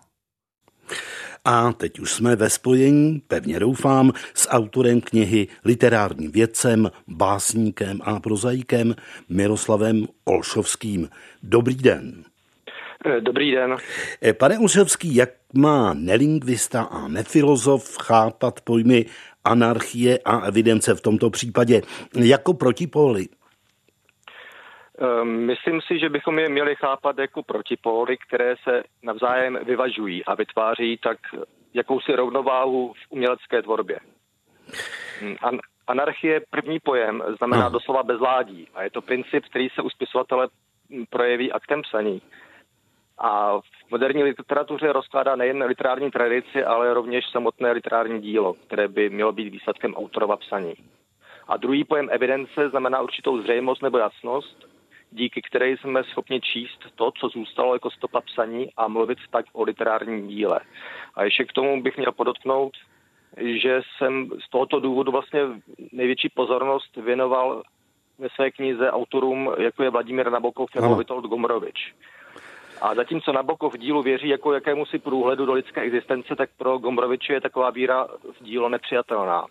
A teď už jsme ve spojení, pevně doufám, s autorem knihy, literárním vědcem, básníkem a prozaikem Miroslavem Olšovským. Dobrý den. Eh, dobrý den. Eh, pane Olšovský, jak má nelingvista a nefilozof chápat pojmy anarchie a evidence v tomto případě jako protipóly? Ehm, myslím si, že bychom je měli chápat jako protipóly, které se navzájem vyvažují a vytváří tak jakousi rovnováhu v umělecké tvorbě. Hm, an- anarchie, první pojem, znamená no. doslova bezládí a je to princip, který se u spisovatele hm, projeví aktem psaní. A v moderní literatuře rozkládá nejen literární tradici, ale rovněž samotné literární dílo, které by mělo být výsledkem autorova psaní. A druhý pojem evidence znamená určitou zřejmost nebo jasnost, díky které jsme schopni číst to, co zůstalo jako stopa psaní a mluvit tak o literárním díle. A ještě k tomu bych měl podotknout, že jsem z tohoto důvodu vlastně největší pozornost věnoval ve své knize autorům, jako je Vladimír Nabokov nebo Vitold Gomrovič. A zatímco Nabokov v dílu věří jako jakému si průhledu do lidské existence, tak pro Gomroviče je taková víra v dílo nepřijatelná.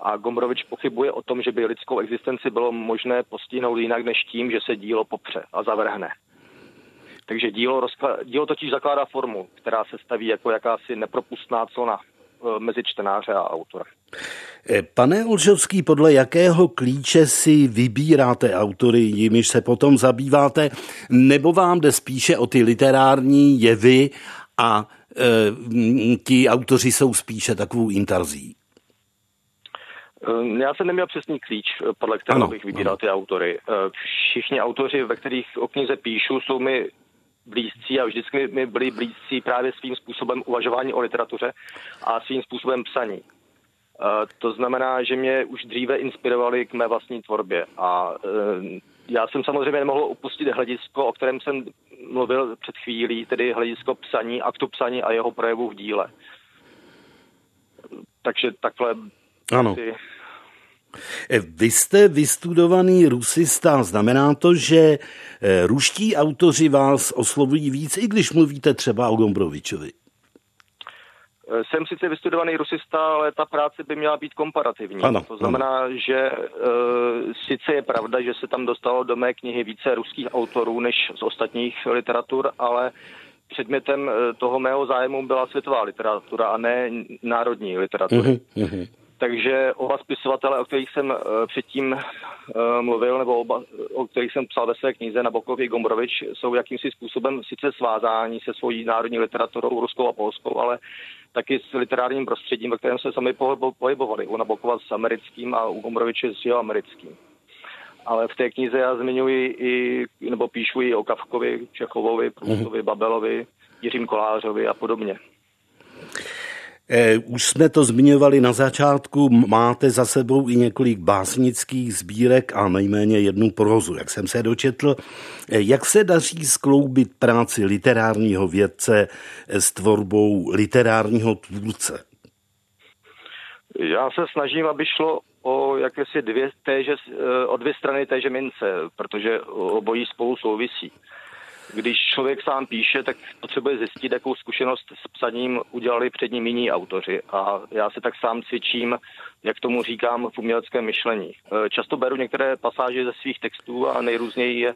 A Gombrovič pochybuje o tom, že by lidskou existenci bylo možné postihnout jinak než tím, že se dílo popře a zavrhne. Takže dílo, rozkla- dílo totiž zakládá formu, která se staví jako jakási nepropustná clona e, mezi čtenáře a autora. E, pane Olžovský, podle jakého klíče si vybíráte autory, jimiž se potom zabýváte, nebo vám jde spíše o ty literární jevy a e, ti autoři jsou spíše takovou intarzí? Já jsem neměl přesný klíč, podle kterého ano, bych vybíral ano. ty autory. Všichni autoři, ve kterých o knize píšu, jsou mi blízcí a vždycky mi byli blízcí právě svým způsobem uvažování o literatuře a svým způsobem psaní. To znamená, že mě už dříve inspirovali k mé vlastní tvorbě a já jsem samozřejmě nemohl opustit hledisko, o kterém jsem mluvil před chvílí, tedy hledisko psaní, aktu psaní a jeho projevu v díle. Takže takhle ano. Si Eh, vy jste vystudovaný rusista, znamená to, že eh, ruští autoři vás oslovují víc, i když mluvíte třeba o Gombrovičovi? Eh, jsem sice vystudovaný rusista, ale ta práce by měla být komparativní. Ano, to znamená, ano. že uh, sice je pravda, že se tam dostalo do mé knihy více ruských autorů než z ostatních literatur, ale předmětem toho mého zájmu byla světová literatura a ne národní literatura. Uh-huh, uh-huh. Takže oba spisovatele, o kterých jsem uh, předtím uh, mluvil, nebo oba, o kterých jsem psal ve své knize Nabokov i Gombrovič, jsou jakýmsi způsobem sice svázáni se svojí národní literaturou, ruskou a polskou, ale taky s literárním prostředím, ve kterém se sami pohybovali. U Nabokova s americkým a u Gombroviče s jeho americkým. Ale v té knize já zmiňuji i, nebo píšu i o Kavkovi, Čechovovi, Prustovi, Babelovi, Jiřím Kolářovi a podobně. Eh, už jsme to zmiňovali na začátku, máte za sebou i několik básnických sbírek a nejméně jednu prozu, jak jsem se dočetl. Eh, jak se daří skloubit práci literárního vědce s tvorbou literárního tvůrce? Já se snažím, aby šlo o jakési dvě, téže, eh, o dvě strany téže mince, protože obojí spolu souvisí. Když člověk sám píše, tak potřebuje zjistit, jakou zkušenost s psaním udělali před ním jiní autoři. A já se tak sám cvičím, jak tomu říkám, v uměleckém myšlení. E, často beru některé pasáže ze svých textů a nejrůzněji je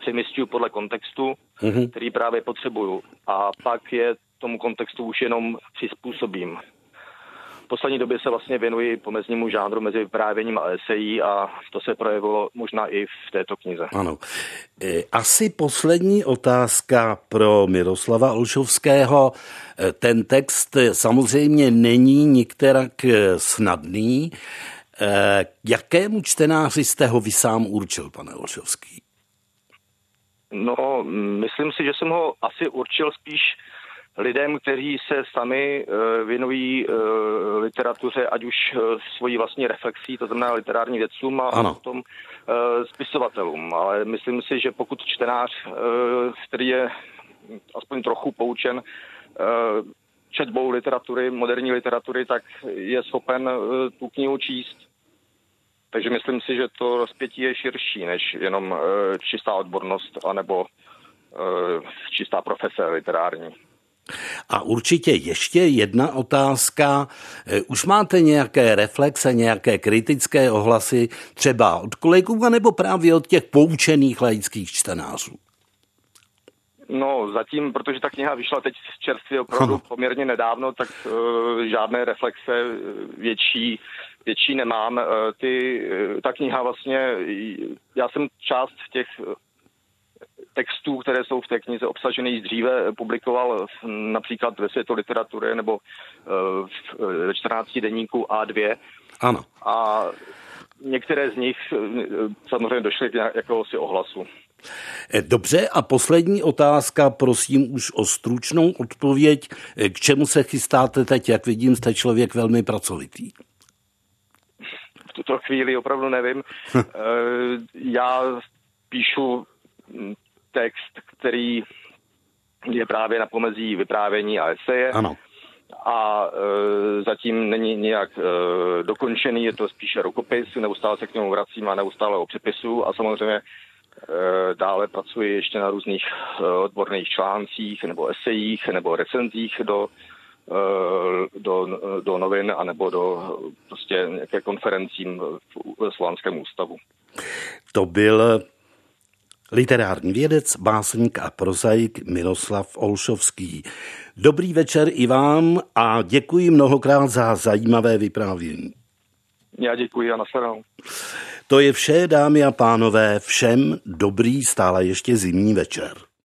přemysťuju podle kontextu, mm-hmm. který právě potřebuju. A pak je tomu kontextu už jenom přizpůsobím poslední době se vlastně věnuji pomeznímu žánru mezi vyprávěním a esejí a to se projevilo možná i v této knize. Ano. E, asi poslední otázka pro Miroslava Olšovského. E, ten text samozřejmě není nikterak e, snadný. Jakému čtenáři jste ho vy sám určil, pane Olšovský? No, myslím si, že jsem ho asi určil spíš lidem, kteří se sami uh, věnují uh, literatuře, ať už uh, svojí vlastní reflexí, to znamená literární vědcům a ano. potom spisovatelům. Ale myslím si, že pokud čtenář, který je aspoň trochu poučen četbou literatury, moderní literatury, tak je schopen tu knihu číst. Takže myslím si, že to rozpětí je širší než jenom čistá odbornost anebo čistá profese literární. A určitě ještě jedna otázka. Eh, už máte nějaké reflexe, nějaké kritické ohlasy třeba od kolegů, nebo právě od těch poučených laických čtenářů? No, zatím, protože ta kniha vyšla teď čerstvě opravdu poměrně nedávno, tak uh, žádné reflexe eh, větší, větší nemám. Uh, ty, uh, ta kniha vlastně, já jsem část těch textů, které jsou v té knize obsaženy již dříve, publikoval například ve světu literatury nebo eh, ve 14 denníku A2. Ano. A některé z nich eh, samozřejmě došly k jakéhosi ohlasu. Eh, dobře, a poslední otázka, prosím už o stručnou odpověď. K čemu se chystáte teď? Jak vidím, jste člověk velmi pracovitý. V tuto chvíli opravdu nevím. Já píšu text, který je právě na pomezí vyprávění a eseje. Ano. A e, zatím není nějak e, dokončený, je to spíše rukopis, neustále se k němu vracím a neustále o přepisu a samozřejmě e, dále pracuji ještě na různých e, odborných článcích nebo esejích nebo recenzích do do, do novin anebo do prostě nějaké konferencím v Slánském ústavu. To byl literární vědec, básník a prozaik Miroslav Olšovský. Dobrý večer i vám a děkuji mnohokrát za zajímavé vyprávění. Já děkuji a naslednou. To je vše, dámy a pánové, všem dobrý stále ještě zimní večer.